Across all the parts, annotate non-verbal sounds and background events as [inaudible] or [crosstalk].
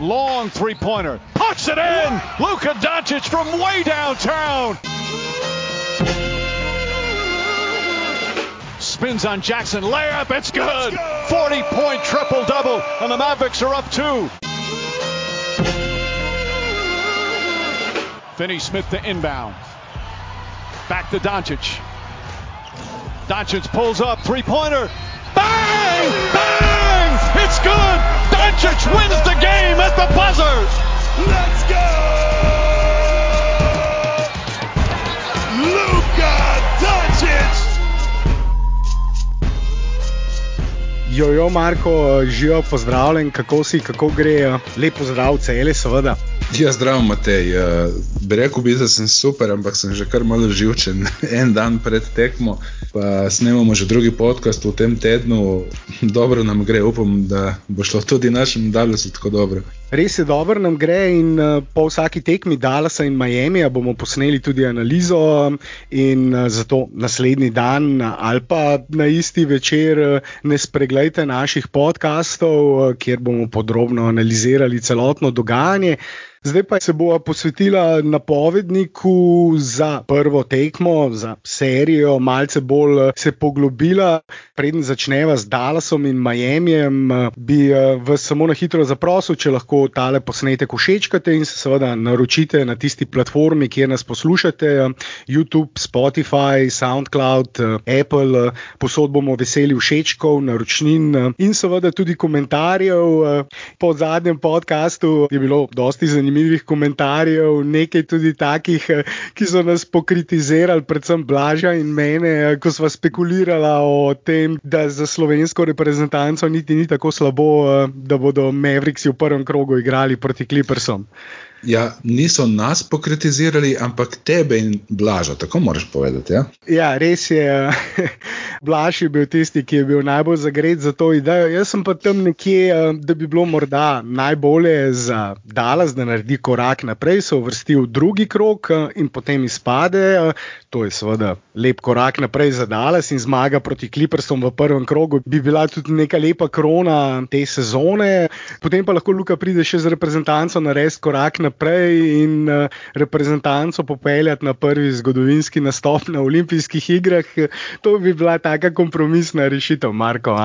Long three pointer. Puts it in. Luka Doncic from way downtown. Spins on Jackson. Layup. It's good. 40 point triple double. And the Mavericks are up two. Finney Smith to inbound. Back to Doncic. Doncic pulls up. Three pointer. Bang! Bang! It's good. Doncic wins the game at the buzzer. Let's go! Luka Doncic! Jojo, Marko, živijo, pozdravljen, kako si, kako gre, lepo zdrav, cele, seveda. [laughs] Ja, zdravo, Matej. Uh, bi rekel, bi, da sem super, ampak sem že kar malo živčen. [laughs] En dan pred tekmo, pa snemamo že drugi podcast v tem tednu. [laughs] Dobro nam gre, upam, da bo šlo tudi našem Dallasu tako dobro. Res je, dobro nam gre in uh, po vsaki tekmi Dallasa in Miami bomo posneli tudi analizo in uh, zato naslednji dan ali pa na isti večer uh, ne spregledajte naših podkastov, uh, kjer bomo podrobno analizirali celotno dogajanje. Zdaj pa se bova posvetila napovedniku za prvo tekmo, za serijo, malce bolj eh, se poglobila. Preden začneva z Dallasom in Miamijem, eh, bi eh, vas samo na hitro zaprosil, če lahko tale posnetek všečkate in se seveda naročite na tisti platformi, kjer nas poslušate: YouTube, Spotify, SoundCloud, Apple. Posod bomo veseli všečkov, naročnin in seveda tudi komentarjev. Po zadnjem podkastu je bilo dosti zanimivih komentarjev, nekaj tudi takih, eh, ki so nas pokritizirali, predvsem Blaža in mene, eh, ko smo spekulirali o tem, da za slovensko reprezentanco niti ni tako slabo, eh, da bodo Mavriksi v prvem krogu igrali proti Clippersom. Ja, niso nas pokritizirali, ampak tebe in Blaža, tako moraš povedati. Ja, ja res je. [laughs] Blaž je bil tisti, ki je bil najbolj zagret za to idejo. Jaz sem pa tam nekje, da bi bilo morda najbolje za Dallas, da naredi korak naprej, se uvrsti v drugi krok in potem izpade. To je seveda lep korak naprej za Dallas in zmaga proti Clippersom v prvem krogu bi bila tudi neka lepa krona te sezone. Potem pa lahko Luka pride še z reprezentanco narediti korak naprej naprej in uh, reprezentanco popeljati na prvi zgodovinski nastop na olimpijskih igrah. To bi bila taka kompromisna rešitev, Marko.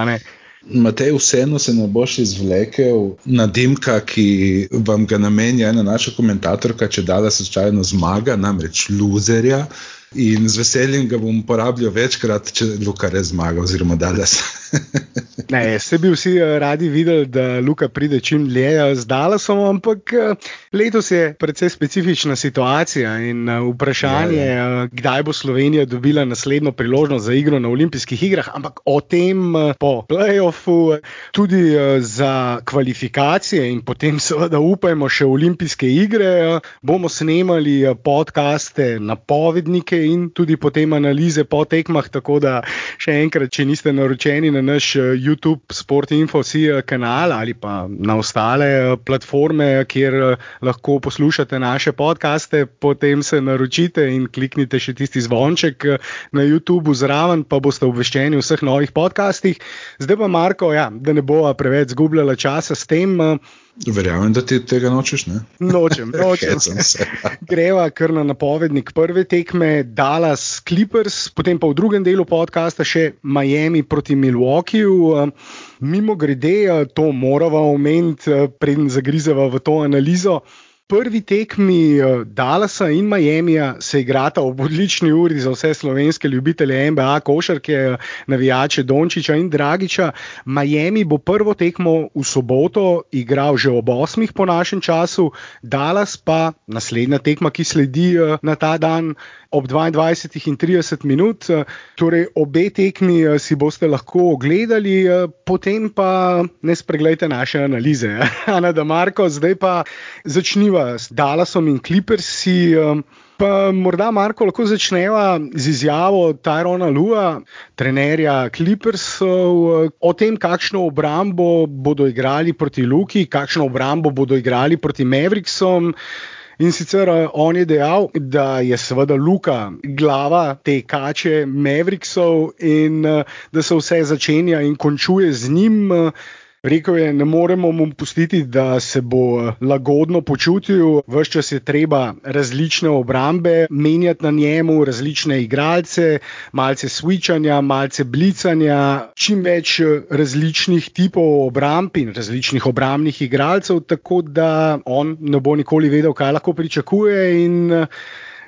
Matej, vseeno se ne boš izvlekel na dimka, ki vam ga namenja ena naša komentatorka, če da se čajno zmaga, namreč loserja. In z veseljem ga bom uporabljal večkrat, če Luka res zmaga, oziroma da se. [laughs] ne, se bi vsi eh, radi videli, da Luka pride čim dlje z Dallasom, ampak eh, letos je precej specifična situacija in eh, vprašanje, ja, ja. kdaj bo Slovenija dobila naslednjo priložnost za igro na olimpijskih igrah. Ampak o tem po playoffu, tudi za kvalifikacije in potem seveda upajmo še olimpijske igre, bomo snemali podkaste, napovednike in tudi potem analize po tekmah. Tako da še enkrat, če niste naročeni na naš eh, YouTube, Sport Info, vsi eh, kanal ali pa na ostale eh, platforme, kjer lahko poslušate naše podkaste, potem se naročite in kliknite še tisti zvonček na YouTube zraven, pa boste obveščeni o vseh novih podcastih. Zdaj pa, Marko, ja, da ne bo preveč zgubljala časa s tem. Verjamem, da ti tega nočeš. Ne? Nočem, [laughs] nočem. [laughs] Greva kar na napovednik prve tekme, Dallas Clippers, potem pa v drugem delu podcasta še Miami proti Milwaukeeju. Mimo grede, to moramo omeniti, preden zagrizeva v to analizo prvi tekmi eh, Dallasa in Miamija se igrata ob odlični uri za vse slovenske ljubitelje NBA, košarke, navijače Dončiča in Dragiča. Miami bo prvo tekmo v soboto igral že ob 8. po našem času, Dallas pa naslednja tekma, ki sledi eh, na ta dan ob 22 in 30 minut. Torej, obe tekmi eh, si boste lahko ogledali, eh, potem pa ne spregledajte naše analize. [laughs] Ana da Marko, zdaj pa začniva s Dallasom in Clippersi. Eh, pa morda, Marko, lahko začneva z izjavo Tyrona Lua, trenerja Clippersov, o tem, kakšno obrambo bodo igrali proti Luki, kakšno obrambo bodo igrali proti Mavericksom. In sicer on je dejal, da je seveda Luka glava te kače Mavericksov in da se vse začenja in končuje z njim. Rekl je, ne moremo mu pustiti, da se bo lagodno počutil, vse čas je treba različne obrambe menjati na njemu, različne igralce, malce switchanja, malce blicanja, čim več različnih tipov obramb in različnih obrambnih igralcev, tako da on ne bo nikoli vedel, kaj lahko pričakuje. In,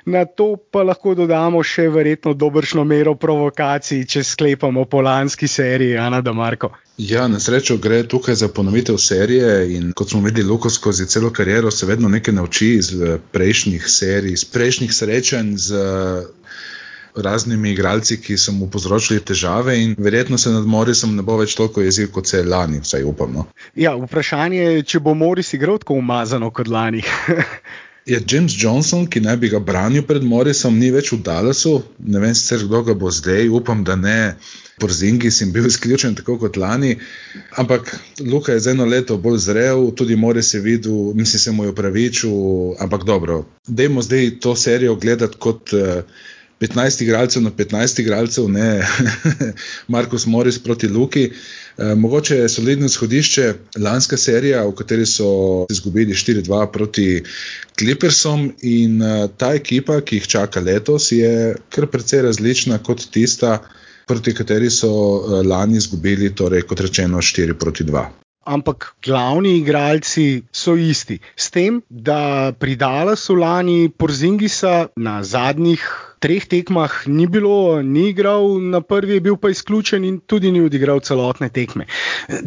Na to pa lahko dodamo še verjetno dobršno mero provokacij, če sklepamo po lanski seriji Ana Damarko. Ja, na srečo gre tukaj za ponovitev serije in kot smo videli, Luko skozi celo kariero se vedno nekaj nauči iz eh, prejšnjih serij, iz prejšnjih srečanj z eh, raznimi igralci, ki so mu povzročili težave in verjetno se nad Morisom ne bo več toliko jezil, kot se je lani, vsaj upamo. Ja, vprašanje je, če bo Moris igral tako umazano kot lani. [laughs] je James Johnson, ki naj bi ga branil pred Morisom, ni več v Dallasu. Ne vem, sicer kdo ga bo zdaj, upam, da ne. Porzingi sem bil izključen, tako kot lani. Ampak Luka je za eno leto bolj zrel, tudi Moris je videl, mislim, se mu je upravičil. Ampak dobro, dajmo zdaj to serijo gledati kot. 15 igralcev na 15 igralcev, ne [laughs] Markus Morris proti Luki. E, mogoče je solidno izhodišče lanska serija, v kateri so izgubili 4-2 proti Clippersom in uh, ta ekipa, ki jih čaka letos, je kar precej različna kot tista, proti kateri so uh, lani izgubili, torej kot rečeno, 4-2. Ampak glavni igralci so isti. S tem, da pridala so lani Porzingisa na zadnjih treh tekmah ni bilo, ni igral, na prvi je bil pa izključen in tudi ni odigral celotne tekme.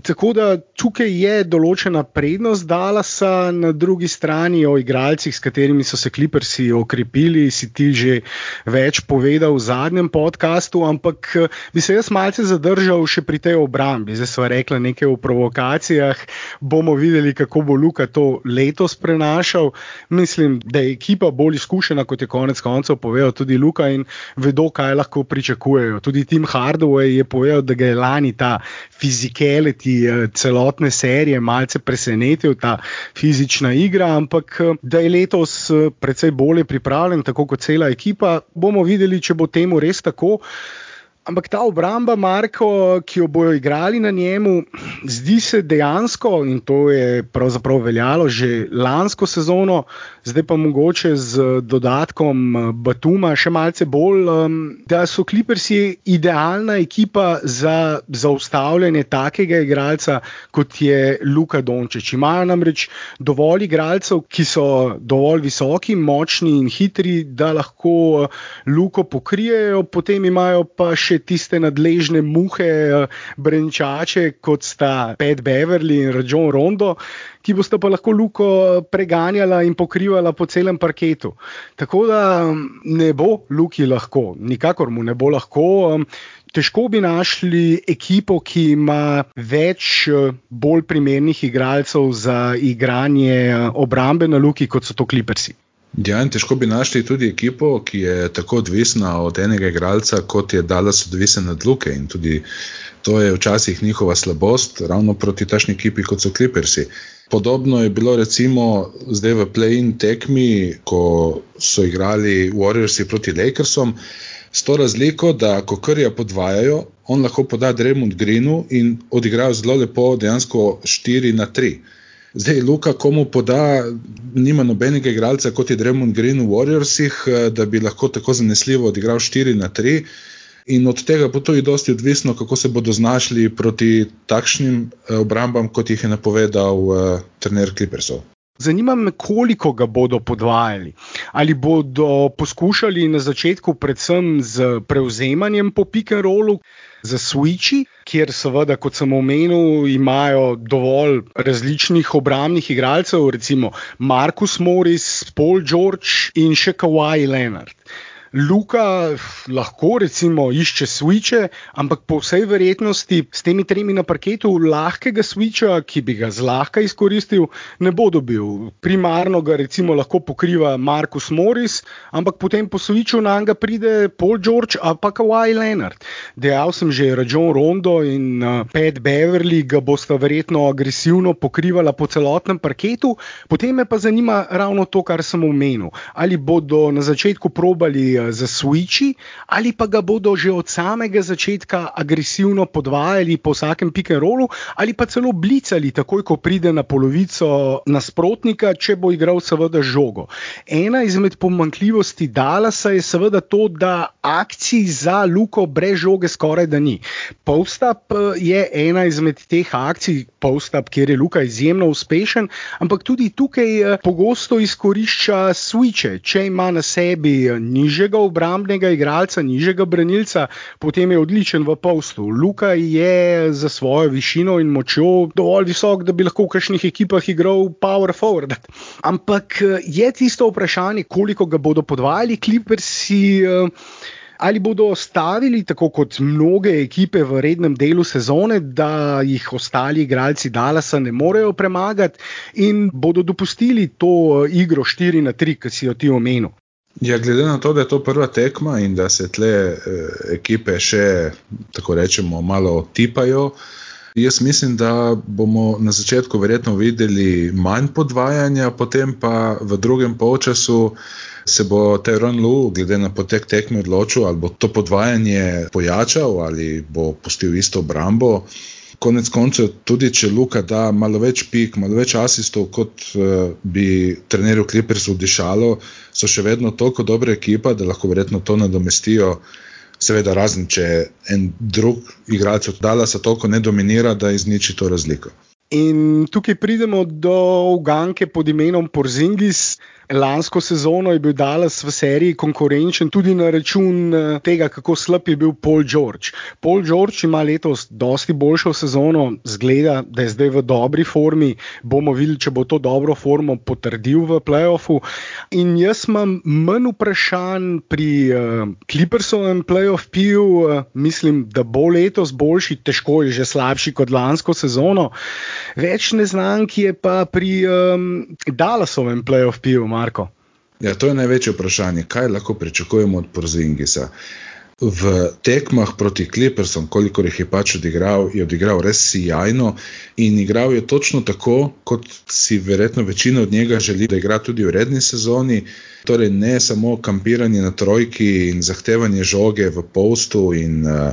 Tako da tukaj je določena prednost Dalasa, na drugi strani o igralcih, s katerimi so se kliprsi okrepili, si ti že več povedal v zadnjem podkastu, ampak bi se jaz malce zadržal še pri tej obrambi. Zdaj smo rekli nekaj o provokacijah, bomo videli, kako bo Luka to letos prenašal. Mislim, da je ekipa bolj izkušena, kot je konec koncev povedal tudi Luka in vedo, kaj lahko pričakujejo. Tudi Tim Hardaway je povedal, da ga je lani ta fizikaliti eh, celotne serije malce presenetil, ta fizična igra, ampak eh, da je letos eh, precej bolje pripravljen, tako kot cela ekipa. Bomo videli, če bo temu res tako. Ampak ta obramba, Marko, ki jo bojo igrali na njemu, zdi se dejansko, in to je pravzaprav veljalo že lansko sezono, zdaj pa mogoče z dodatkom Batuma še malce bolj, um, da so Clippersi idealna ekipa za zaustavljanje takega igralca, kot je Luka Dončić. Imajo namreč dovolj igralcev, ki so dovolj visoki, močni in hitri, da lahko Luko pokrijejo, potem imajo pa še tiste nadležne muhe, eh, brenčače, kot sta Pet Beverly in Rajon Rondo, ki boste pa lahko luko preganjala in pokrivala po celem parketu. Tako da mm, ne bo luki lahko, nikakor mu ne bo lahko. Mm, težko bi našli ekipo, ki ima več eh, bolj primernih igralcev za igranje eh, obrambe na luki, kot so to klipersi. Ja, in težko bi našli tudi ekipo, ki je tako odvisna od enega igralca, kot je Dallas odvisen od Luke. In tudi to je včasih njihova slabost, ravno proti tašni ekipi, kot so Clippersi. Podobno je bilo recimo zdaj v play-in tekmi, ko so igrali Warriorsi proti Lakersom, s to razliko, da ko krja podvajajo, on lahko poda Dremond Greenu in odigrajo zelo lepo, dejansko 4 na 3. Zdaj, Luka, komu poda, nima nobenega igralca kot je Dremond Green v Warriorsih, eh, da bi lahko tako zanesljivo odigral 4 na 3. In od tega bo tudi dosti odvisno, kako se bodo znašli proti takšnim eh, obrambam, kot jih je napovedal uh, trener Clippersov. Zanima me, koliko ga bodo podvajali. Ali bodo poskušali na začetku, predvsem z prevzemanjem po pick-and-rollu, za switchi, kjer seveda, kot sem omenil, imajo dovolj različnih obrambnih igralcev, recimo Markus Morris, Paul George in še Kawhi Leonard. Luka lahko recimo išče switche, ampak po vsej verjetnosti s temi tremi na parketu lahkega switcha, ki bi ga zlahka izkoristil, ne bo dobil. Primarno ga recimo lahko pokriva Markus Morris, ampak potem po switchu na njega pride Paul George ali pa Kawhi Leonard. Dejal sem že Rajon Rondo in uh, Pat Beverly ga bosta verjetno agresivno pokrivala po celotnem parketu, potem me pa zanima ravno to, kar sem omenil. Ali bodo na začetku probali za switchi, ali pa ga bodo že od samega začetka agresivno podvajali po vsakem rollu, ali pa celo blicali, takoj ko pride na polovico nasprotnika, če bo igral seveda žogo. Ena izmed pomankljivosti Dalasa je seveda to, da akcij za Luko brez žoge skoraj da ni. Postap je ena izmed teh akcij, postap, kjer je Luka izjemno uspešen, ampak tudi tukaj pogosto izkorišča switche. Če ima na sebi nižjega obrambnega igralca, nižjega branilca, potem je odličen v postu. Luka je za svojo višino in močjo dovolj visok, da bi lahko v kakšnih ekipah igral power forward. Ampak je tisto vprašanje, koliko ga bodo podvajali klipersi. Ali bodo ostavili, tako kot mnoge ekipe v rednem delu sezone, da jih ostali igralci Dalasa ne morejo premagati, in bodo dopustili to igro 4 na 3, ki si jo ti omenil? Ja, glede na to, da je to prva tekma in da se tle eh, ekipe še, tako rečemo, malo otipajo, jaz mislim, da bomo na začetku verjetno videli manj podvajanja, potem pa v drugem polčasu se bo Teron Lu, glede na potek tekme, odločil, ali bo to podvajanje pojačal ali bo pustil isto obrambo. Konec koncev, tudi če Luka da malo več pik, malo več asistov, kot uh, bi trenerju Clippersu dišalo, so še vedno tako dobra ekipa, da lahko verjetno to nadomestijo. Seveda, razen če en drug igralec od Dalasa toliko ne dominira, da izniči to razliko. In tukaj pridemo do uganke pod imenom Porzingis. Lansko sezono je bil Dallas v seriji konkurenčen tudi na račun tega, kako slab je bil Paul George. Paul George ima letos dosti boljšo sezono, zgleda, da je zdaj v dobri formi. Bomo videli, če bo to dobro formo potrdil v playoffu. In jaz imam manj vprašanj pri uh, Clippersovem playoff piju, uh, mislim, da bo letos boljši, težko je že slabši kot lansko sezono. Več neznank je pa pri um, Dallasovem playoff piju. Marko? Ja, to je največje vprašanje, kaj lahko pričakujemo od Porzingisa. V tekmah proti Clippersom, koliko jih je pač odigral, je odigral res sjajno in igral je točno tako, kot si verjetno večina od njega želi, da igra tudi v redni sezoni. Torej, ne samo kampiranje na trojki in zahtevanje žoge v postu in uh,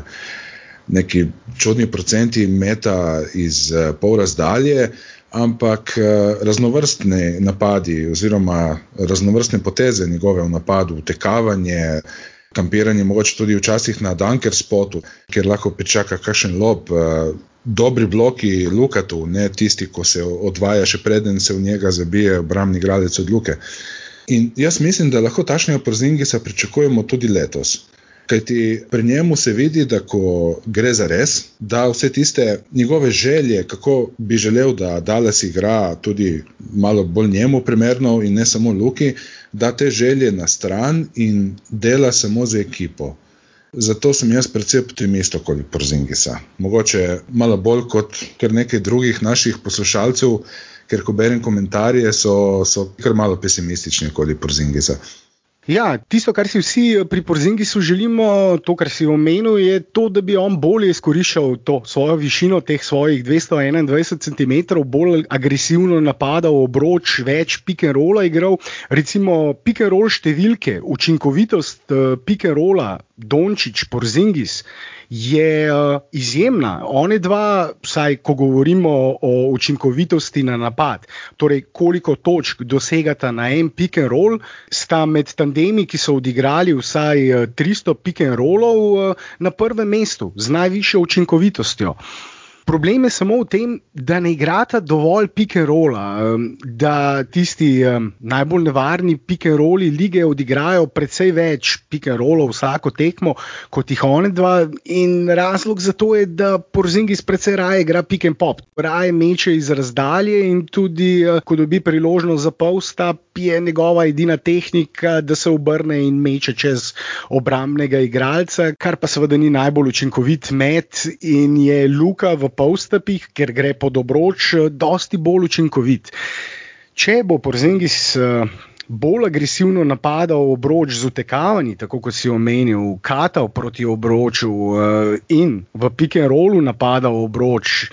neki čudni procenti meta iz uh, pol razdalje ampak eh, raznovrstni napadi oziroma raznovrstne poteze njegove v napadu, utekavanje, kampiranje, mogoče tudi včasih na Dunker spotu, kjer lahko pričaka kakšen lob. Eh, dobri bloki Lukatu, ne tisti, ko se odvaja, še preden se v njega zabije obrambni gradec od Luke. In jaz mislim, da lahko tašnega Porzingisa pričakujemo tudi letos. Kajti pri njemu se vidi, da ko gre za res, da vse tiste njegove želje, kako bi želel, da Dallas igra tudi malo bolj njemu primerno in ne samo Luki, da te želje na stran in dela samo za ekipo. Zato sem jaz predvsem optimist okoli Porzingisa. Mogoče malo bolj kot kar nekaj drugih naših poslušalcev, ker ko berem komentarje, so, so kar malo pesimistični okoli Porzingisa. Ja, tisto, kar si vsi pri Porzingisu želimo, to, kar si omenil, je to, da bi on bolje izkoriščal to svojo višino, teh svojih 221 cm, bolj agresivno napadal, obroč, več pick-and-rolla igral. Recimo pick-and-roll številke, učinkovitost pick-and-rolla, Dončić, Porzingis je uh, izjemna. One dva, vsaj ko govorimo o učinkovitosti na napad, torej koliko točk dosegata na en pick and roll, sta med tandemi, ki so odigrali vsaj 300 pick and rollov uh, na prvem mestu z najvišjo učinkovitostjo. Problem je samo v tem, da ne igrata dovolj pick-and-rolla, da tisti najbolj nevarni pick-and-rolli lige odigrajo precej več pick-and-rollov vsako tekmo kot jih one dva. In razlog za to je, da Porzingis precej raje igra pick-and-pop, raje meče iz razdalje in tudi, ko dobi priložnost za polstap, je njegova edina tehnika, da se obrne in meče čez obrambnega igralca, kar pa seveda ni najbolj učinkovit met in je Luka v polstapih, ker gre pod obroč, dosti bolj učinkovit. Če bo Porzingis bolj agresivno napadal obroč z utekavanji, tako kot si omenil, katal proti obroču in v pick and rollu napadal obroč.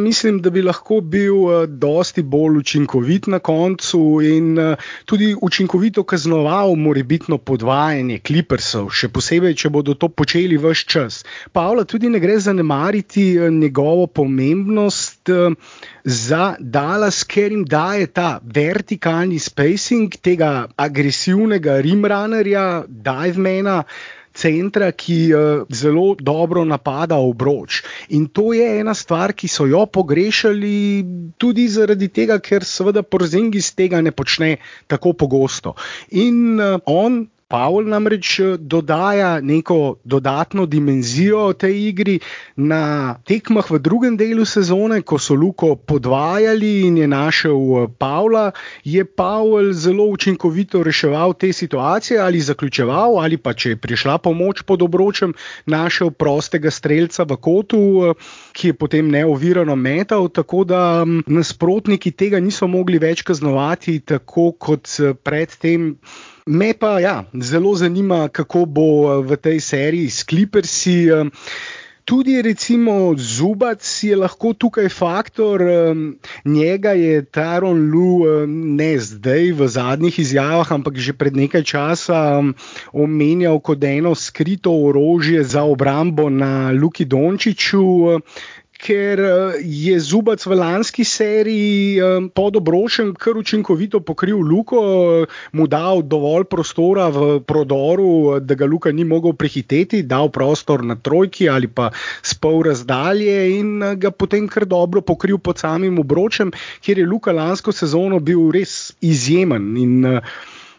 Mislim, da bi lahko bil uh, dosti bolj učinkovit na koncu in uh, tudi učinkovito kaznoval morebitno podvajanje klipersov, še posebej, če bodo to počeli vse čas. Pavla tudi ne gre zanemariti uh, njegovo pomembnost za Dallas, ker jim daje ta vertikalni spacing tega agresivnega rimrunnerja, divemana centra, ki uh, zelo dobro napada obroč. In to je ena stvar, ki so jo pogrešali tudi zaradi tega, ker seveda Porzingis tega ne počne tako pogosto. In uh, on Pavel namreč eh, dodaja neko dodatno dimenzijo tej igri na tekmah v drugem delu sezone, ko so Luko podvajali in je našel eh, Pavla, je Pavel zelo učinkovito reševal te situacije ali zaključeval, ali pa če je prišla pomoč pod obročem, našel prostega streljca v kotu, eh, ki je potem neovirano metal, tako da mm, nasprotniki tega niso mogli več kaznovati tako kot predtem. Me pa ja, zelo zanima, kako bo eh, v tej seriji s Clippersi. Eh, tudi, recimo, Zubac je lahko tukaj faktor, eh, njega je Taron Lu ne zdaj v zadnjih izjavah, ampak že pred nekaj časa omenjal kot eno skrito orožje za obrambo na Luki Dončiću ker eh, je Zubac v lanski seriji eh, pod obročem kar učinkovito pokril Luko, eh, mu dal dovolj prostora v prodoru, da ga Luka ni mogel prehiteti, dal prostor na trojki ali pa spol razdalje in ga potem kar dobro pokril pod samim obročem, kjer je Luka lansko sezono bil res izjemen. In,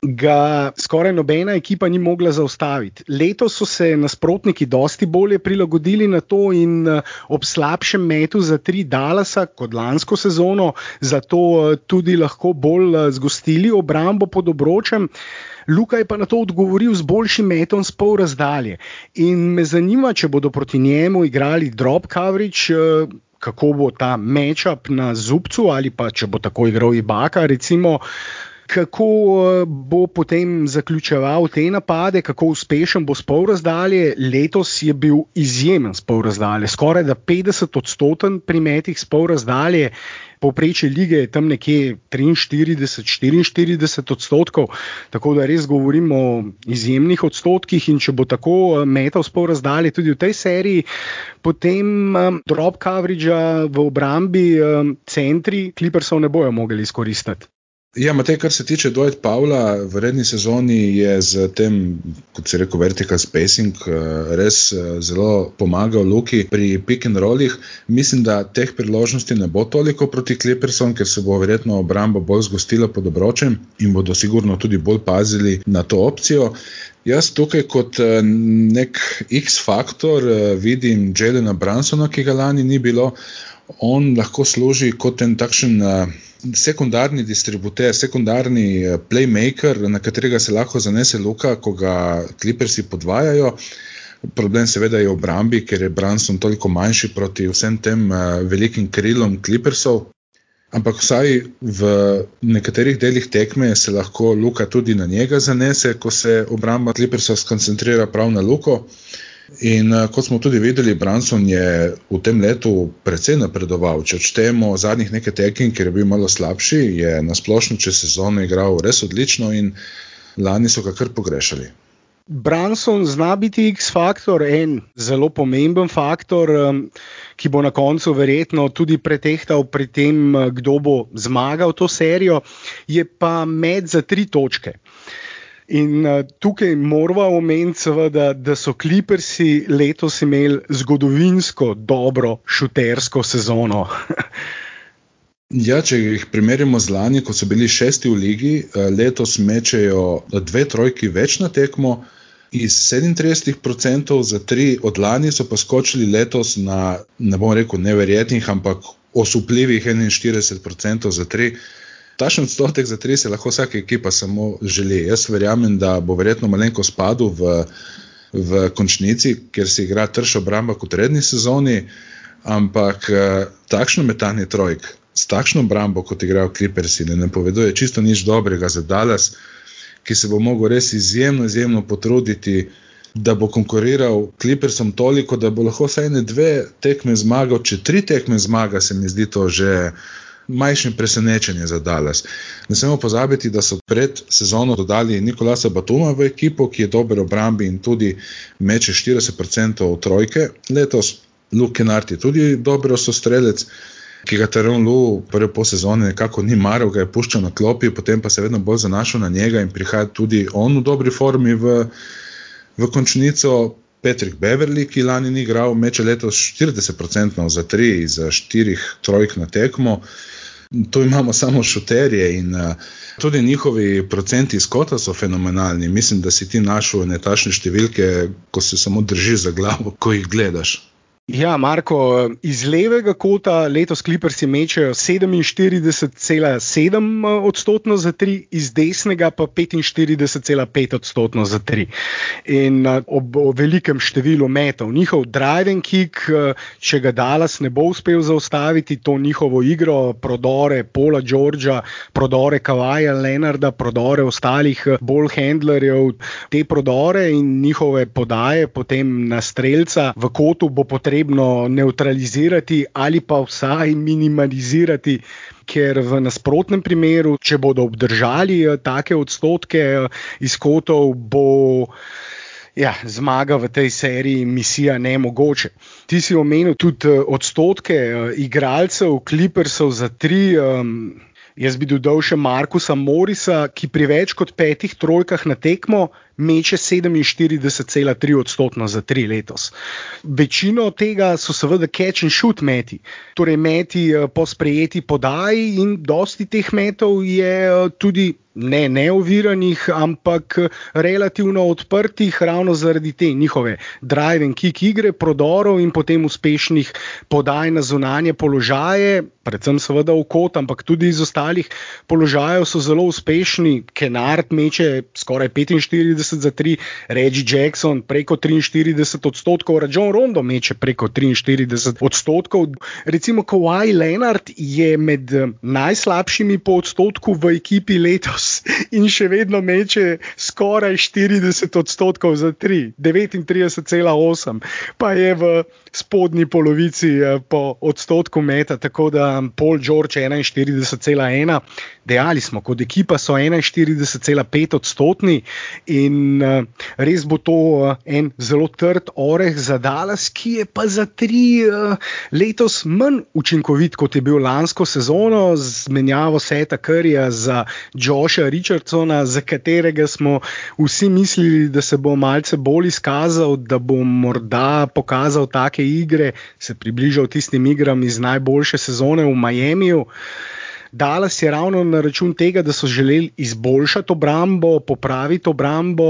ga skoraj nobena ekipa ni mogla zaustaviti. Letos so se nasprotniki dosti bolje prilagodili na to in eh, ob slabšem metu za tri Dalasa kot lansko sezono, zato eh, tudi lahko bolj eh, zgostili obrambo pod obročem. Luka je pa na to odgovoril z boljšim metom, s pol razdalje. In me zanima, če bodo proti njemu igrali drop coverage. Kako bo ta matchup na zubcu, ali pa če bo tako igral Ibaka, recimo, kako eh, bo potem zaključeval te napade, kako uspešen bo spol razdalje. Letos je bil izjemen spol razdalje, skoraj da 50 odstoten pri metih spol razdalje. Povprečje lige je tam nekje 43-44 odstotkov, tako da res govorimo o izjemnih odstotkih. In če bo tako eh, metal spol razdalje tudi v tej seriji, potem um, drop coverage v obrambi um, centri Clippersov ne bojo mogli izkoristiti. Ja, Matej, kar se tiče Dwight Pavla, v redni sezoni je z tem, kot se reče, vertical spacing eh, res eh, zelo pomagal Luki pri pick and rollih. Mislim, da teh priložnosti ne bo toliko proti Clippersom, ker se bo verjetno obramba bolj zgostila pod obročem in bodo sigurno tudi bolj pazili na to opcijo. Jaz tukaj kot eh, nek X-faktor vidim Jelena Bransona, ki ga lani ni bilo. On lahko služi kot en takšen sekundarni distributer, sekundarni eh, playmaker, na katerega se lahko zanese luka, ko ga klipersi podvajajo. Problem seveda je v obrambi, ker je Branson toliko manjši proti vsem tem uh, velikim krilom klipersov. Ampak vsaj v nekaterih delih tekme se lahko luka tudi na njega zanese, ko se obramba klipersov skoncentrira prav na luko. Uh, In uh, kot smo tudi videli, Branson je v tem letu precej napredoval. Če odštejemo zadnjih nekaj tekem, ker je bil malo slabši, je nasplošno čez sezono igral res odlično in lani so ga kar pogrešali. Branson zna biti X-faktor, en zelo pomemben faktor, ki bo na koncu verjetno tudi pretehtal pri tem, uh, kdo bo zmagal to serijo, je pa med za tri točke. In uh, tukaj moramo omeniti, seveda, da so Clippersi letos imeli zgodovinsko dobro šutersko sezono. [laughs] Ja, če jih primerjamo z lani, ko so bili šesti v ligi, letos mečejo dve trojki več na tekmo, iz 37% za tri, od lani so pa skočili letos na, ne bom rekel, neverjetnih, ampak osupljivih 41% za tri. Takšen odstotek za tri se lahko vsaka ekipa samo želi. Jaz verjamem, da bo verjetno malenko spadal v, v končnici, ker se igra trša obramba kot redni sezoni, ampak takšno metanje trojk s takšno obrambo, kot igrajo Clippersi, ne napoveduje čisto nič dobrega za Dallas, ki se bo mogel res izjemno, izjemno potruditi, da bo konkuriral Clippersom toliko, da bo lahko vsaj ne dve tekme zmagal. Če tri tekme zmaga, se mi zdi to že. Majhne presenečenje za Dallas. Ne smemo pozabiti, da so pred sezono dodali Nikolasa Batuma v ekipo, ki je dober obrambi in tudi meče 40% v trojke. Letos Luke Kennard je tudi dober sostrelec ki ga Teron Lu prve pol sezone nekako ni maral, ga je puščal na klopi, potem pa se je vedno bolj zanašal na njega in prihaja tudi on v dobri formi v, v končnico. Patrick Beverly, ki lani ni igral, meče letos 40% za tri, za štirih trojk na tekmo. Tu imamo samo šuterje in uh, tudi njihovi procenti izkota so fenomenalni. Mislim, da si ti našel netačne številke, ko se samo držiš za glavo, ko jih gledaš. Ja, Marko, iz levega kota letos Clippersi mečejo 47,7 odstotkov za tri, iz desnega pa 45,5 odstotkov za tri. In ob, ob velikem številu metov. Njihov driving kick, če ga Dallas ne bo uspel zaustaviti, to njihovo igro, prodore Paula Georgea, prodore Kavaja Leonarda, prodore ostalih bolj handlerjev, te prodore in njihove podaje potem na streljca v kotu bo potrebno potrebno neutralizirati ali pa vsaj minimalizirati, ker v nasprotnem primeru, če bodo obdržali eh, take odstotke eh, izkotov, bo. Ja, zmaga v tej seriji misija ne mogoče. Ti si omenil tudi eh, odstotke igralcev, klipersov za tri. Um, jaz bi dodal še Markusa Morisa, ki pri več kot petih trojkah na tekmo meče 47,3 odstotkov za tri letos. Večino tega so seveda catch and shoot meti, torej meti eh, po sprejeti podaji, in dosti teh metov je eh, tudi ne neoviranih, ampak relativno odprtih, ravno zaradi te njihove drive and kick igre, prodorov in potem uspešnih podaj na zunanje položaje, predvsem seveda v kot, ampak tudi iz ostalih položajev so zelo uspešni. Kenard meče skoraj 45 za 3, Reggie Jackson preko 43 odstotkov, Rajon Rondo meče preko 43 odstotkov. Recimo Kawhi Leonard je med najslabšimi po odstotku v ekipi letos letos in še vedno meče skoraj 40 odstotkov za 3, 39,8, pa je v spodnji polovici eh, po odstotku meta, tako da Paul George 41,1. Dejali smo, kot ekipa so 41,5 odstotni in uh, res bo to uh, en zelo trd oreh za Dallas, ki je pa za tri uh, letos manj učinkovit, kot je bil lansko sezono, z menjavo Seta Curryja za Josha Richardsona, za katerega smo vsi mislili, da se bo malce bolj izkazal, da bo morda pokazal take igre, se približal tistim igram iz najboljše sezone v Miamiju. Dallas je ravno na račun tega, da so želeli izboljšati obrambo, popraviti obrambo,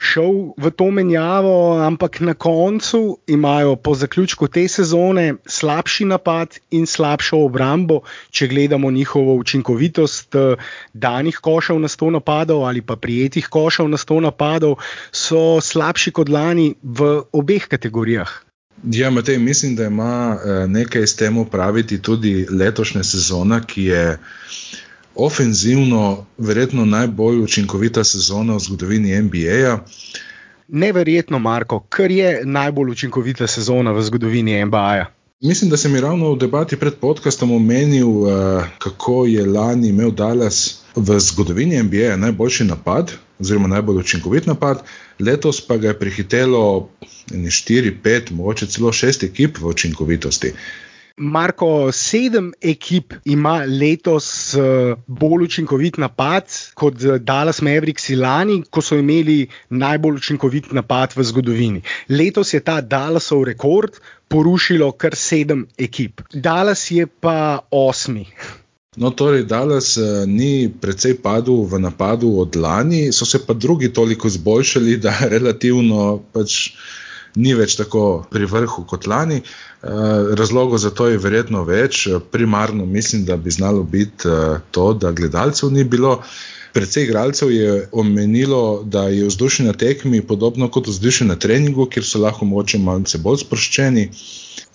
šel v to menjavo, ampak na koncu imajo po zaključku te sezone slabši napad in slabšo obrambo, če gledamo njihovo učinkovitost danih košev na 100 napadov ali pa prijetih košev na 100 napadov, so slabši kot lani v obeh kategorijah. Ja, Matej, mislim, da ima eh, nekaj s tem upraviti tudi letošnja sezona, ki je ofenzivno, verjetno najbolj učinkovita sezona v zgodovini NBA. Neverjetno, Marko, kar je najbolj učinkovita sezona v zgodovini NBA. Mislim, da sem ravno v debati pred podkastom omenil, eh, kako je lani imel Dallas v zgodovini NBA najboljši napad, oziroma najbolj učinkovit napad, letos pa ga je prehitelo 4, 5, mogoče celo 6 ekip v učinkovitosti. Marko, sedem ekip ima letos uh, bolj učinkovit napad kot Dallas Mavericks lani, ko so imeli najbolj učinkovit napad v zgodovini. Letos je ta Dallasov rekord porušilo kar sedem ekip. Dallas je pa osmi. No, torej, Dallas uh, ni precej padel v napadu od lani, so se pa drugi toliko izboljšali, da [laughs] relativno pač ni več tako pri vrhu kot lani. Eh, razlogov za to je verjetno več. Primarno mislim, da bi znalo biti eh, to, da gledalcev ni bilo. Predvsej igralcev je omenilo, da je vzdušje na tekmi podobno kot vzdušje na treningu, kjer so lahko mogoče malce bolj sproščeni.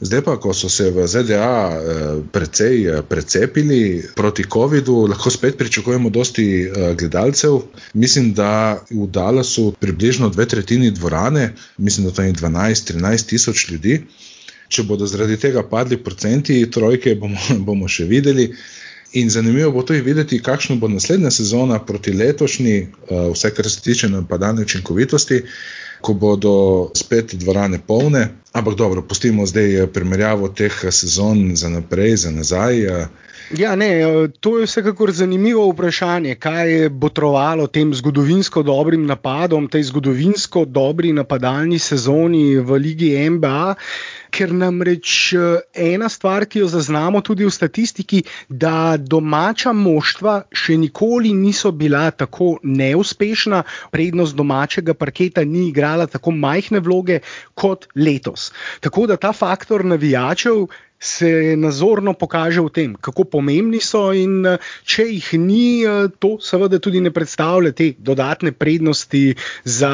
Zdaj pa, ko so se v ZDA eh, precej precepili proti COVID-u, lahko spet pričakujemo dosti gledalcev. Mislim, da v Dallasu približno dve tretjini dvorane, mislim, da to je 12-13 tisoč ljudi. Če bodo zaradi tega padli procenti, trojke bomo, [laughs] bomo še videli. In zanimivo bo tudi videti, kakšna bo naslednja sezona proti letošnji, eh, vse kar se tiče napadalne učinkovitosti, ko bodo spet dvorane polne. Ampak dobro, pustimo zdaj primerjavo teh sezon za naprej, za nazaj. Ja, ne, to je vsekakor zanimivo vprašanje, kaj je botrovalo tem zgodovinsko dobrim napadom, tej zgodovinsko dobri napadalni sezoni v Ligi NBA. Ker namreč ena stvar, ki jo zaznamo tudi v statistiki, da domača moštva še nikoli niso bila tako neuspešna, prednost domačega parketa ni igrala tako majhne vloge kot letos. Tako da ta faktor navijačev se nazorno pokaže v tem, kako pomembni so, in eh, če jih ni, eh, to seveda tudi ne predstavlja te dodatne prednosti za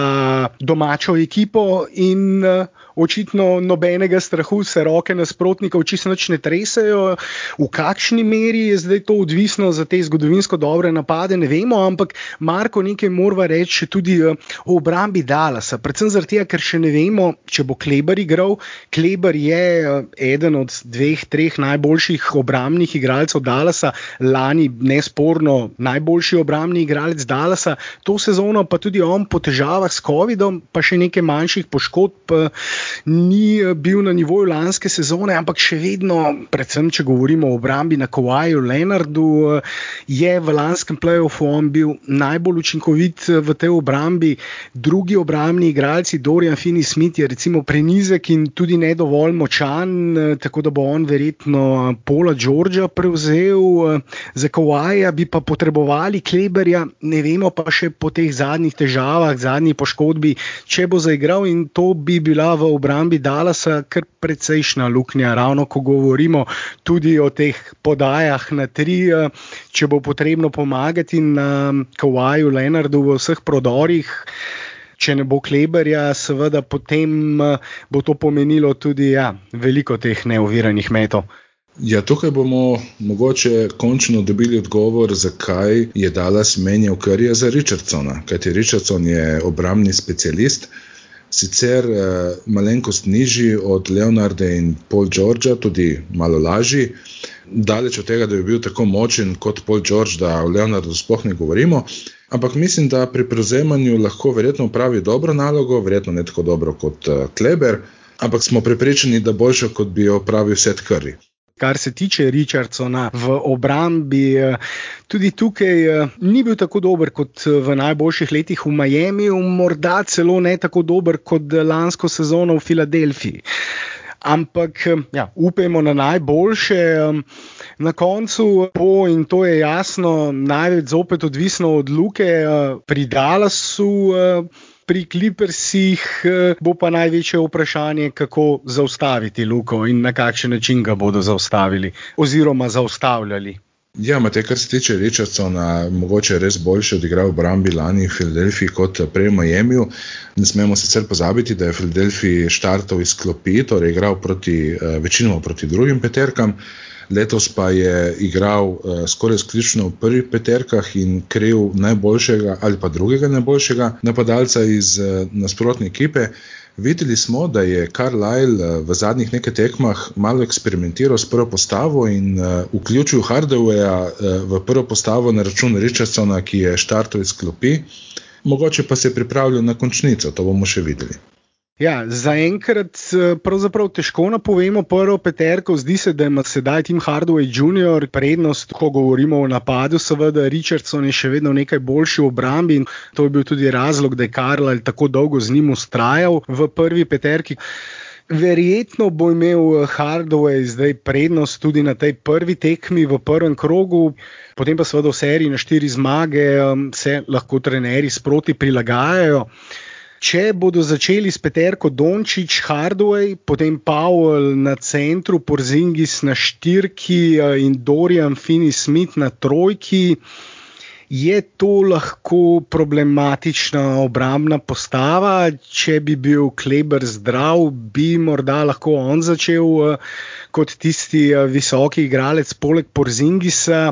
domačo ekipo, in eh, očitno nobenega strahu se roke nasprotnikov čisto ne tresajo. V kakšni meri je zdaj to odvisno za te zgodovinsko dobre napade, ne vemo, ampak Marko nekaj mora reči tudi o obrambi Dalasa. Predvsem zato, ker še ne vemo, če bo Kleber igral. Kleber je eden od dveh, treh najboljših obrambnih igralcev Dallasa, lani nesporno najboljši obrambni igralec Dallasa, to sezono pa tudi on po težavah s COVID-om, pa še nekaj manjših poškodb, ni bil na nivoju lanske sezone, ampak še vedno, predvsem če govorimo o obrambi na Kowaju, Leonardu, je v lanskem playoffu on bil najbolj učinkovit v tej obrambi. Drugi obrambni igralci, Dorian Finney-Smith, je recimo prenizek in tudi ne dovolj močan, tako da bo on verjetno Pola Đorđa prevzel, za Kowaja bi pa potrebovali Kleberja, ne vemo pa še po teh zadnjih težavah, zadnji poškodbi, če bo zaigral in to bi bila v obrambi Dalasa kar precejšna luknja, ravno ko govorimo tudi o teh podajah na tri, če bo potrebno pomagati na Kowaju, Leonardu v vseh prodorih če ne bo kleberja, seveda potem eh, bo to pomenilo tudi ja, veliko teh neoviranih metov. Ja, tukaj bomo mogoče končno dobili odgovor, zakaj je Dallas menjal Karija za Richardsona. Kajti Richardson je obrambni specialist, sicer eh, malenkost nižji od Leonarda in Paul Georgea, tudi malo lažji. Daleč od tega, da bi bil tako močen kot Paul George, da o Leonardu sploh ne govorimo. Ampak mislim, da pri prevzemanju lahko verjetno upravi dobro nalogo, verjetno ne tako dobro kot uh, Kleber, ampak smo prepričani, da boljše, kot bi jo opravil Seth Curry. Kar se tiče Richardsona v obrambi, eh, tudi tukaj eh, ni bil tako dober kot v najboljših letih v Miami, morda celo ne tako dober kot lansko sezono v Filadelfiji ampak ja, upajmo na najboljše. Na koncu bo, in to je jasno, največ zopet odvisno od luke, pri Dallasu. Pri Clippersih bo pa največje vprašanje, kako zaustaviti Luko in na kakšen način ga bodo zaustavili, oziroma zaustavljali. Ja, Matej, kar se tiče Richardsona, mogoče res boljše odigral v Brambi lani v Filadelfiji kot prej v Miami. Ne smemo sicer pozabiti, da je Filadelfiji štartov iz klopi, torej igral proti, eh, večinoma proti drugim peterkam. Letos pa je igral uh, skoraj izključno v prvih peterkah in kriv najboljšega ali pa drugega najboljšega napadalca iz uh, nasprotne ekipe. Videli smo, da je Carlisle eh, v zadnjih nekaj tekmah malo eksperimentiral s prvo postavo in uh, vključil Hardawaya uh, v prvo postavo na račun Richardsona, ki je štartov iz klopi. Mogoče pa se je pripravljal na končnico, to bomo še videli. Ja, Zaenkrat pravzaprav težko napovemo prvo peterko. Zdi se, da ima sedaj Tim Hardway Jr. prednost, ko govorimo o napadu. Seveda, Richardson je še vedno nekaj boljši v obrambi in to je bil tudi razlog, da je Karl tako dolgo z njim ustrajal v prvi peterki. Verjetno bo imel Hardway zdaj prednost tudi na tej prvi tekmi v prvem krogu, potem pa seveda v seriji na štiri zmage se lahko trenerji sproti prilagajajo. Če bodo začeli s Peterko Dončić, Hardway, potem Powell na centru, Porzingis na štirki eh, in Dorian Finney-Smith na trojki, je to lahko problematična obrambna postava. Če bi bil Kleber zdrav, bi morda lahko on začel eh, kot tisti eh, visoki igralec, poleg Porzingisa.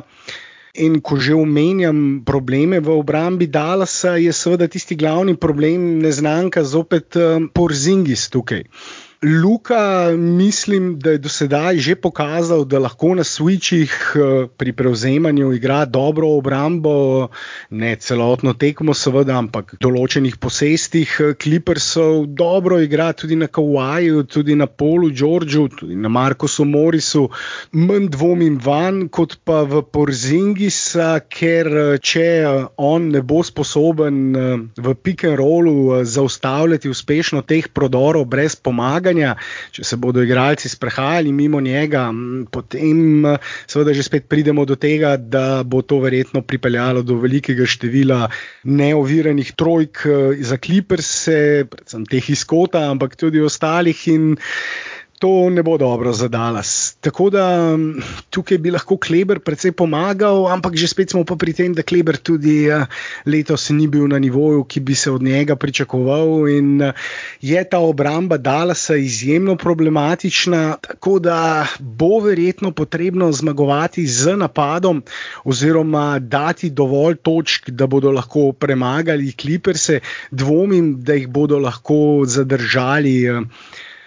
In ko že omenjam probleme v obrambi Dalasa, je seveda tisti glavni problem neznanka zopet um, Porzingis tukaj. Luka, mislim, da je do sedaj že pokazal, da lahko na switchih eh, pri prevzemanju igra dobro obrambo, ne celotno tekmo, seveda, ampak v določenih posestih Clippersov dobro igra tudi na Kawaju, tudi na Polu Georgeu, tudi na Markosu Morisu. Manj dvomim van, kot pa v Porzingisa, ker eh, če eh, on ne bo sposoben v pick and rollu zaustavljati uspešno teh prodorov brez pomaganja, pomaganja, če se bodo igralci sprehajali mimo njega, potem seveda že spet pridemo do tega, da bo to verjetno pripeljalo do velikega števila neoviranih trojk za kliperse, predvsem teh izkota, ampak tudi ostalih. In to ne bo dobro za Dallas. Tako da tukaj bi lahko Kleber precej pomagal, ampak že spet smo pa pri tem, da Kleber tudi eh, letos ni bil na nivoju, ki bi se od njega pričakoval. In eh, je ta obramba Dallasa izjemno problematična, tako da bo verjetno potrebno zmagovati z napadom oziroma dati dovolj točk, da bodo lahko premagali Kliperse. Dvomim, da jih bodo lahko zadržali.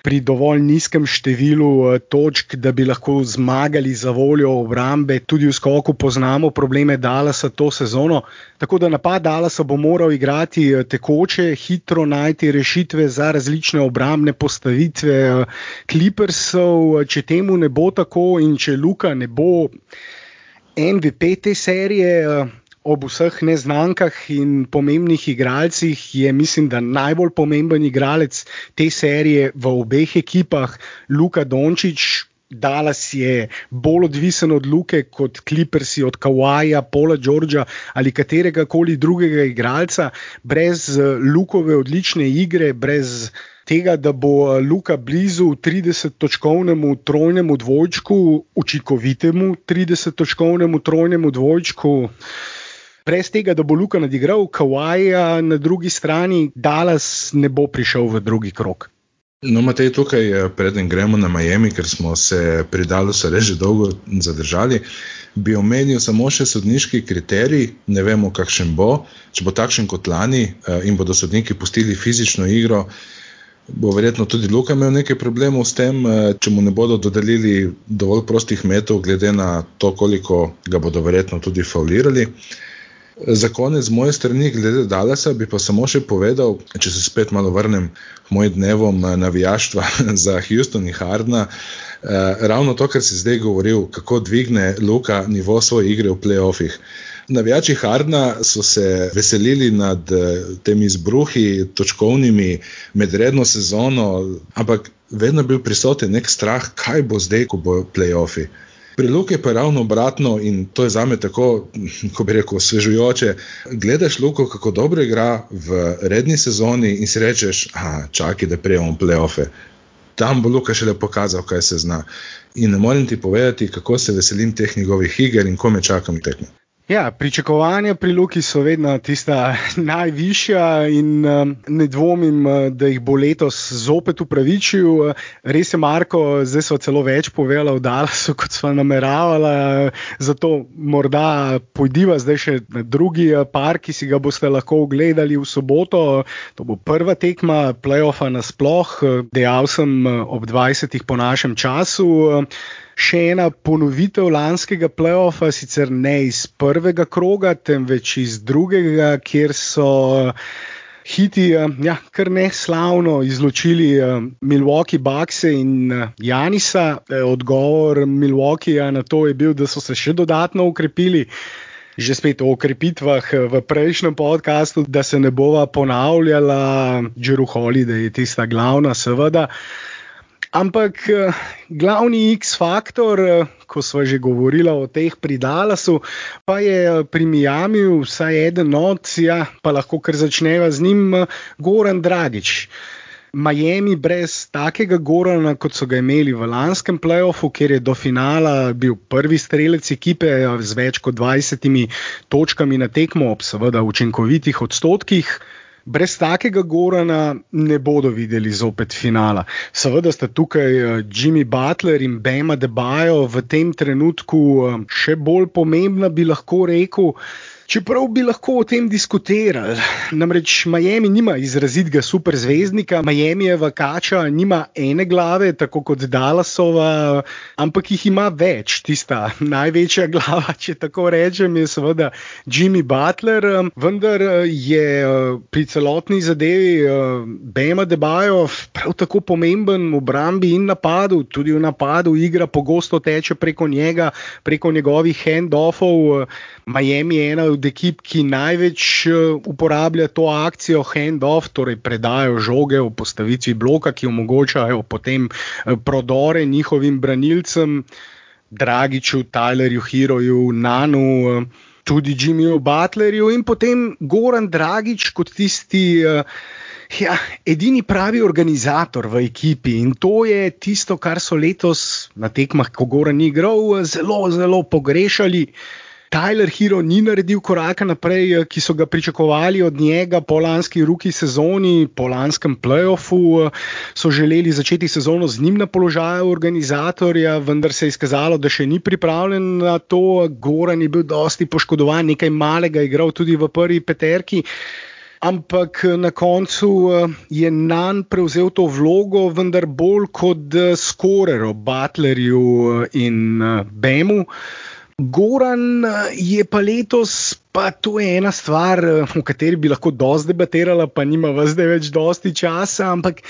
Pri dovolj nizkem številu eh, točk, da bi lahko zmagali za voljo obrambe. Tudi v skoku poznamo probleme Dalasa to sezono. Tako da napad Dalasa bo moral igrati eh, tekoče, hitro najti rešitve za različne obrambne postavitve Clippersov. Eh, če temu ne bo tako in če Luka ne bo MVP te serije ob vseh neznankah in pomembnih igralcih je, mislim, da najbolj pomemben igralec te serije v obeh ekipah, Luka Dončić. Dallas je bolj odvisen od Luke kot Clippersi, od Kawaja, Paula Georgea ali katerega koli drugega igralca, brez eh, Lukove odlične igre, brez tega, da bo eh, Luka blizu 30-točkovnemu trojnemu dvojčku, učinkovitemu 30-točkovnemu trojnemu dvojčku brez tega, da bo Luka nadigral Kawaja na drugi strani, Dallas ne bo prišel v drugi krok. No, Matej, tukaj, eh, preden gremo na Miami, ker smo se pri Dallasu reže dolgo zadržali, bi omenil samo še sodniški kriterij. Ne vemo, kakšen bo. Če bo takšen kot lani eh, in bodo sodniki pustili fizično igro, bo verjetno tudi Luka imel nekaj problemov s tem, eh, če mu ne bodo dodelili dovolj prostih metov, glede na to, koliko ga bodo verjetno tudi faulirali. Za konec z moje strani, glede Dalasa, bi pa samo še povedal, če se spet malo vrnem k mojim dnevom eh, navijaštva [laughs] za Houston in Hardna. Eh, ravno to, kar si zdaj govoril, kako dvigne Luka nivo svoje igre v playoffih. Navijači Hardna so se veselili nad eh, temi izbruhi, točkovnimi med redno sezono, ampak vedno je bil prisoten nek strah, kaj bo zdaj, ko bo playoffi. Pri Luki pa je ravno obratno in to je za me tako, [laughs] ko bi rekel, osvežujoče. Gledaš Luko, kako dobro igra v redni sezoni in si rečeš, ah, čakaj, da prejemo playoffe. Tam bo Luka šele pokazal, kaj se zna. In ne morem ti povedati, kako se veselim teh njegovih iger in ko me čakam tekmo. Ja, pričakovanja pri Luki so vedno tista [laughs] najvišja, in um, ne dvomim, uh, da jih bo letos zopet upravičil. Res je, Marko, zdaj so celo več povedali v Dallasu, [laughs] kot smo nameravali. Zato morda pojdiva zdaj še na drugi uh, par, ki si ga boste lahko ogledali v soboto. To bo prva tekma playoffa nasploh, dejal sem uh, ob 20. po našem času še ena ponovitev lanskega playoffa, sicer ne iz prvega kroga, temveč iz drugega, kjer so Hiti, ja, kar ne slavno izločili Milwaukee Bucks in Janisa. Odgovor Milwaukeeja na to je bil, da so se še dodatno ukrepili. Že spet o okrepitvah v prejšnjem podkastu, da se ne bova ponavljala, Džeruholi, da je tista glavna, seveda. Ampak glavni X-faktor, ko smo že govorili o teh pri Dallasu, pa je pri Miami vsaj eden od, ja, pa lahko kar začneva z njim, Goran Dragič. Miami brez takega Gorana, kot so ga imeli v lanskem playoffu, kjer je do finala bil prvi strelec ekipe z več kot 20 točkami na tekmo, ob seveda učinkovitih odstotkih. Brez takega Gorana ne bodo videli zopet finala. Seveda sta tukaj Jimmy Butler in Bema Debajo v tem trenutku še bolj pomembna, bi lahko rekel. Čeprav bi lahko o tem diskutirali. Namreč Miami nima izrazitega superzvezdnika, Miami je vakača, nima ene glave, tako kot Dallasova, ampak jih ima več. Tista največja glava, če tako rečem, je seveda Jimmy Butler, vendar je pri celotni zadevi Bema Debajo prav tako pomemben v obrambi in napadu. Tudi v napadu igra pogosto teče preko njega, preko njegovih handoffov. Miami je ena od ekip, ki največ uporablja to akcijo hand-off, torej predajo žoge v postavitvi bloka, ki omogočajo potem prodore njihovim branilcem, Dragiču, Tylerju, Heroju, Nanu. Tudi Jimmyju Butlerju in potem Goran Dragič kot tisti ja, edini pravi organizator v ekipi. In to je tisto, kar so letos na tekmah, ko Goran ni igral, zelo, zelo pogrešali. Tyler Hero ni naredil koraka naprej, ki so ga pričakovali od njega po lanski ruki sezoni, po lanskem playoffu. So želeli začeti sezono z njim na položaju organizatorja, vendar se je izkazalo, da še ni pripravljen na to. Goran je bil dosti poškodovan, nekaj malega igral tudi v prvi peterki. Ampak na koncu je Nan prevzel to vlogo, vendar bolj kot skorer o Butlerju in Bemu. Goran je pa letos, pa to je ena stvar, o kateri bi lahko dosti debatirala, pa nima zdaj več dosti časa. Ampak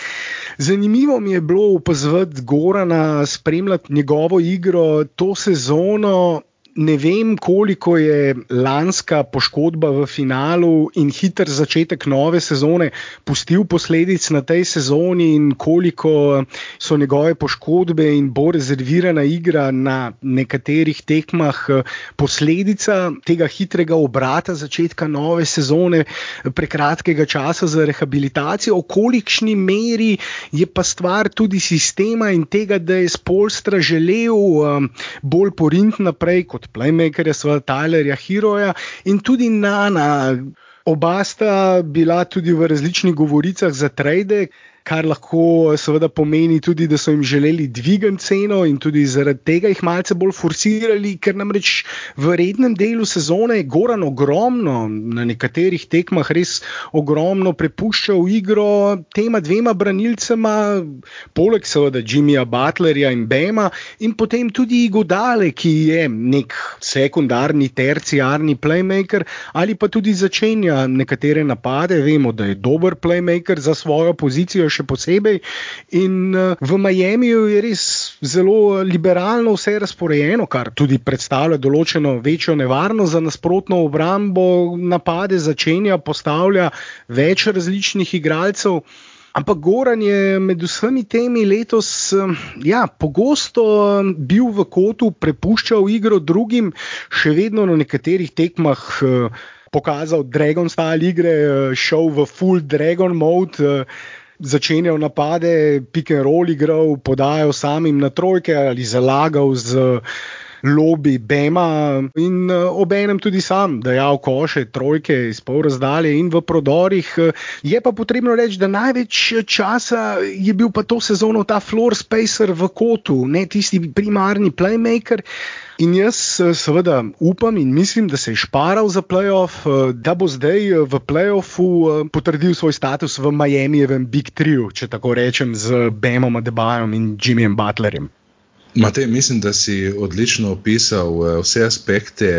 zanimivo mi je bilo opazovati Gorana, spremljati njegovo igro to sezono. Ne vem, koliko je lanska poškodba v finalu in hiter začetek nove sezone pustil posledic na tej sezoni, in koliko so njegove poškodbe in bolj rezervirana igra na nekaterih tekmah posledica tega hitrega obrata začetka nove sezone, prekratkega časa za rehabilitacijo, v kolikšni meri je pa stvar tudi sistema in tega, da je Spolstra želel um, bolj porinti naprej kot playmakerja, svoje Tylerja, Heroja in tudi Nana. Oba sta bila tudi v različnih govoricah za trade, kar lahko seveda pomeni tudi, da so jim želeli dvigati ceno in tudi zaradi tega jih malce bolj forsirali, ker namreč v rednem delu sezone je Goran ogromno, na nekaterih tekmah res ogromno prepuščal igro tema dvema branilcema, poleg seveda Jimmyja Butlerja in Bema, in potem tudi Godale, ki je nek sekundarni, terciarni playmaker ali pa tudi začenja nekatere napade. Vemo, da je dober playmaker za svojo pozicijo še posebej. In v Miamiju je res zelo liberalno vse razporejeno, kar tudi predstavlja določeno večjo nevarnost za nasprotno obrambo, napade začenja, postavlja več različnih igralcev. Ampak Goran je med vsemi temi letos ja, pogosto bil v kotu, prepuščal igro drugim, še vedno na nekaterih tekmah pokazal Dragon style igre, šel v full Dragon mode začenjal napade, pick and roll igral, podajal samim na trojke ali zalagal z. Lobby Bema in obenem tudi sam dajal koše, trojke iz pol razdalje in v prodorih. Je pa potrebno reči, da največ časa je bil pa to sezono ta floor spacer v kotu, ne tisti primarni playmaker. In jaz seveda upam in mislim, da se je šparal za playoff, da bo zdaj v playoffu potrdil svoj status v Miamijevem Big Triu, če tako rečem, z Bemom, Debajom in Jimmyjem Butlerjem. Matej, mislim, da si odlično opisal eh, vse aspekte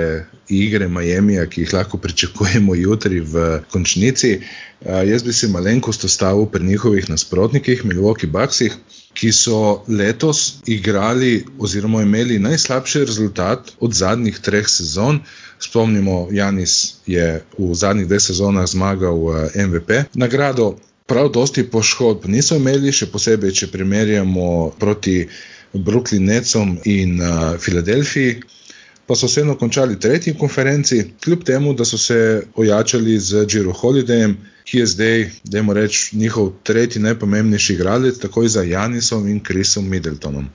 igre Miami, ki jih lahko pričakujemo jutri v končnici. Jaz bi se malenkost ostavil pri njihovih nasprotnikih, Milwaukee Bucksih, ki so letos igrali oziroma imeli najslabši rezultat od zadnjih treh sezon. Spomnimo, Janis je v zadnjih dveh sezonah zmagal eh, MVP. Nagrado prav dosti poškodb niso imeli, še posebej, če primerjamo proti Brooklyn Netsom in Filadelfiji. Pa so vseeno končali tretji konferenci, kljub temu, da so se ojačali z Jiro Holidayem, ki je zdaj, da jim rečem, njihov tretji najpomembnejši igralec, takoj za Janisom in Chrisom Middletonom.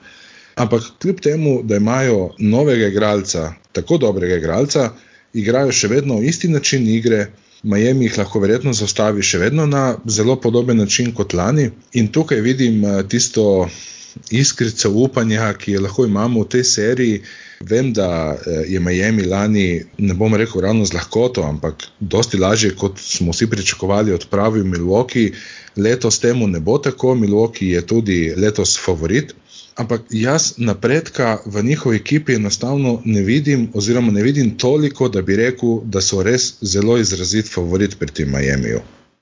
Ampak kljub temu, da imajo novega igralca, tako dobrega igralca, igrajo še vedno isti način igre. Miami jih lahko verjetno zaustavi še vedno na zelo podoben način kot lani, in tukaj vidim eh, tisto iskrico upanja, ki jo lahko imamo v tej seriji. Vem, da eh, je Miami lani, ne bom rekel ravno z lahkoto, ampak dosti lažje, kot smo vsi pričakovali, odpravil Milwaukee. Letos temu ne bo tako, Milwaukee je tudi letos favorit ampak jaz napredka v njihovi ekipi enostavno ne vidim, oziroma ne vidim toliko, da bi rekel, da so res zelo izrazit favorit pri tem Miamiju.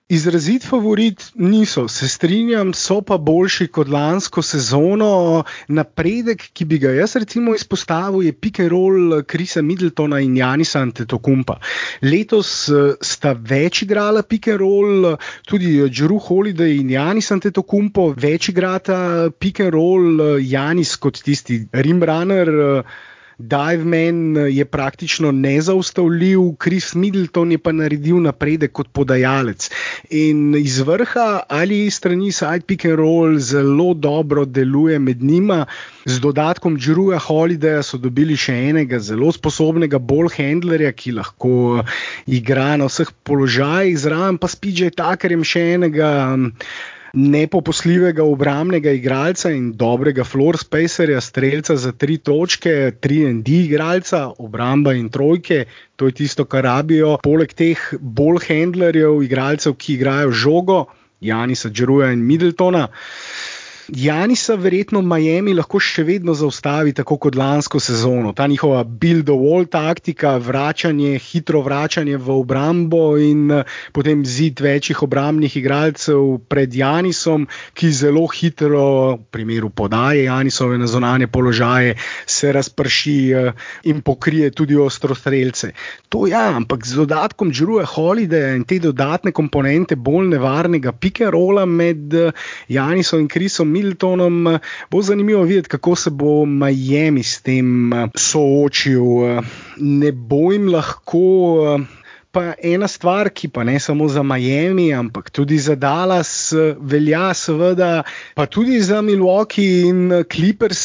Izrazit favorit niso, se strinjam, so pa boljši kot lansko sezono. Napredek, ki bi ga jaz recimo izpostavil, je pick and roll Krisa Middletona in Janisa Antetokumpa. Letos eh, sta več igrala pick and roll, tudi Drew Holiday in Janis Antetokumpo, več igrata pick and roll, Janis kot tisti rimrunner. Diveman je praktično nezaustavljiv, Kris Middleton je pa naredil napredek kot podajalec. In iz vrha ali strani side pick and roll zelo dobro deluje med njima. Z dodatkom Džruja Holidaya so dobili še enega zelo sposobnega ball handlerja, ki lahko igra na vseh položajih, zraven pa spíže takarjem še enega nepopustljivega obrambnega igralca in dobrega floor spacerja, streljca za tri točke, tri ND igralca, obramba in trojke. To je tisto, kar rabijo. Poleg teh bolj handlerjev, igralcev, ki igrajo žogo, Janisa Džeruja in Middletona. Janisa verjetno Miami lahko še vedno zaustavi, tako kot lansko sezono. Ta njihova build-a-wall taktika, vračanje, hitro vračanje v obrambo in eh, potem zid večjih obrambnih igralcev pred Janisom, ki zelo hitro, v primeru podaje Janisove na zonanje položaje, se razprši eh, in pokrije tudi ostrostrelce. To ja, ampak z dodatkom Džruje Holiday in te dodatne komponente bolj nevarnega pikerola med eh, Janisom in Krisom. Miltonom. Eh, bo zanimivo videti, kako se bo Miami s tem eh, soočil. Eh, ne bo jim lahko. Pa ena stvar, ki pa ne samo za Miami, ampak tudi za Dallas, velja seveda, pa tudi za Milwaukee in Clippers.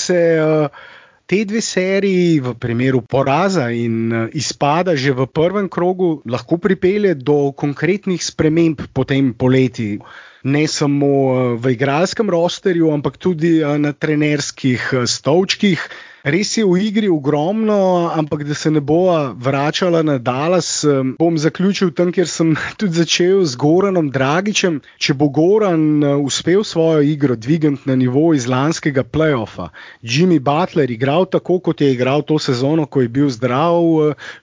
Te dve seriji, v primeru poraza in izpada že v prvem krogu, lahko pripelje do konkretnih sprememb potem poleti ne samo eh, v igralskem rosterju, ampak tudi eh, na trenerskih eh, stolčkih. Res je v igri ogromno, ampak da se ne bo vračala na Dallas, bom zaključil tam, kjer sem [laughs] tudi začel z Goranom Dragičem. Če bo Goran uspel svojo igro dvigati na nivo iz lanskega playoffa, Jimmy Butler igral tako, kot je igral to sezono, ko je bil zdrav,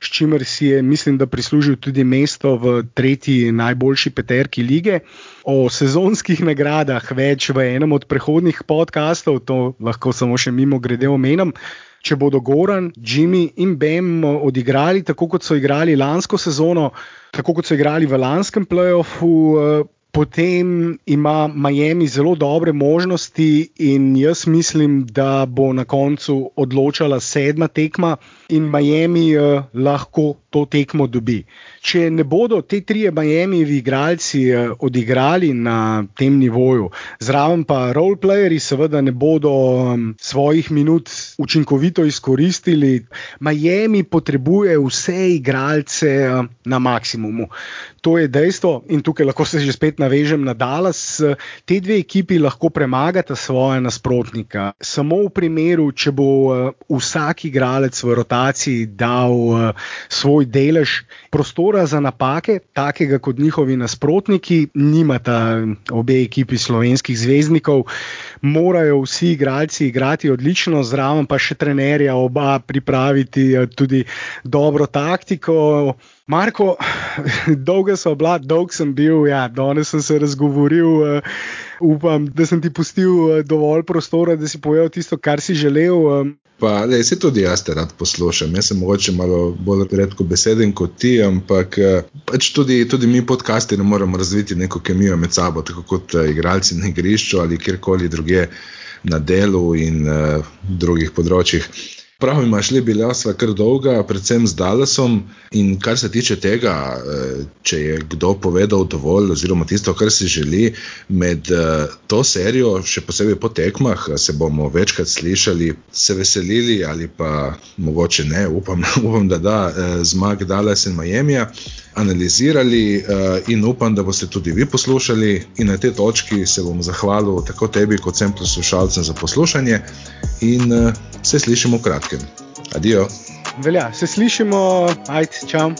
s čimer si je, mislim, da prislužil tudi mesto v tretji najboljši peterki lige. O sezonskih nagradah več v enem od prehodnih podkastov, to lahko samo še mimo grede omenjam. Če bodo Goran, Jimmy in Bem odigrali tako, kot so igrali lansko sezono, tako kot so igrali v lanskem playoffu, eh, potem ima Miami zelo dobre možnosti, in jaz mislim, da bo na koncu odločala sedma tekma, in Miami uh, lahko to tekmo dobi. Če ne bodo te tri Miami-jevi igralci uh, odigrali na tem nivoju, zraven pa roleplayeri seveda ne bodo um, svojih minut učinkovito izkoristili, Miami potrebuje vse igralce uh, na maksimumu. To je dejstvo in tukaj lahko se že spet navežem na Dallas. Te dve ekipi lahko premagata svoje nasprotnika. Samo v primeru, če bo uh, vsak igralec v rotaciji dal svoj svoj delež prostora za napake, takega kot njihovi nasprotniki, nimata obe ekipi slovenskih zvezdnikov. Morajo vsi igralci igrati odlično, zraven pa še trenerja, oba pripraviti eh, tudi dobro taktiko. Marko, [laughs] dolga so bila, dolg sem bil, ja, danes sem se razgovoril. Uh, upam, da sem ti pustil uh, dovolj prostora, da si povedal tisto, kar si želel. Um. Pa, le, se tudi jaz te rad poslušam. Jaz sem mogoče malo bolj redko beseden kot ti, ampak pač tudi, tudi mi podcasti ne moremo razviti neko kemijo med sabo, tako kot igralci na igrišču ali kjerkoli drugje na delu in uh, drugih področjih. Prav ima šli bila sva kar dolga, predvsem z Dallasom. In kar se tiče tega, eh, če je kdo povedal dovolj, oziroma tisto, kar si želi, med eh, to serijo, še posebej po tekmah, se bomo večkrat slišali, se veselili ali pa mogoče ne, upam, [laughs] upam da da, eh, zmag Dallas in Miami. Analizirali in upam, da boste tudi vi poslušali, in na tej točki se bom zahvalil tako tebi, kot vsem poslušalcem za poslušanje. In se slišimo v kratkem. Adijo. Velja, se slišimo, ajde, čau.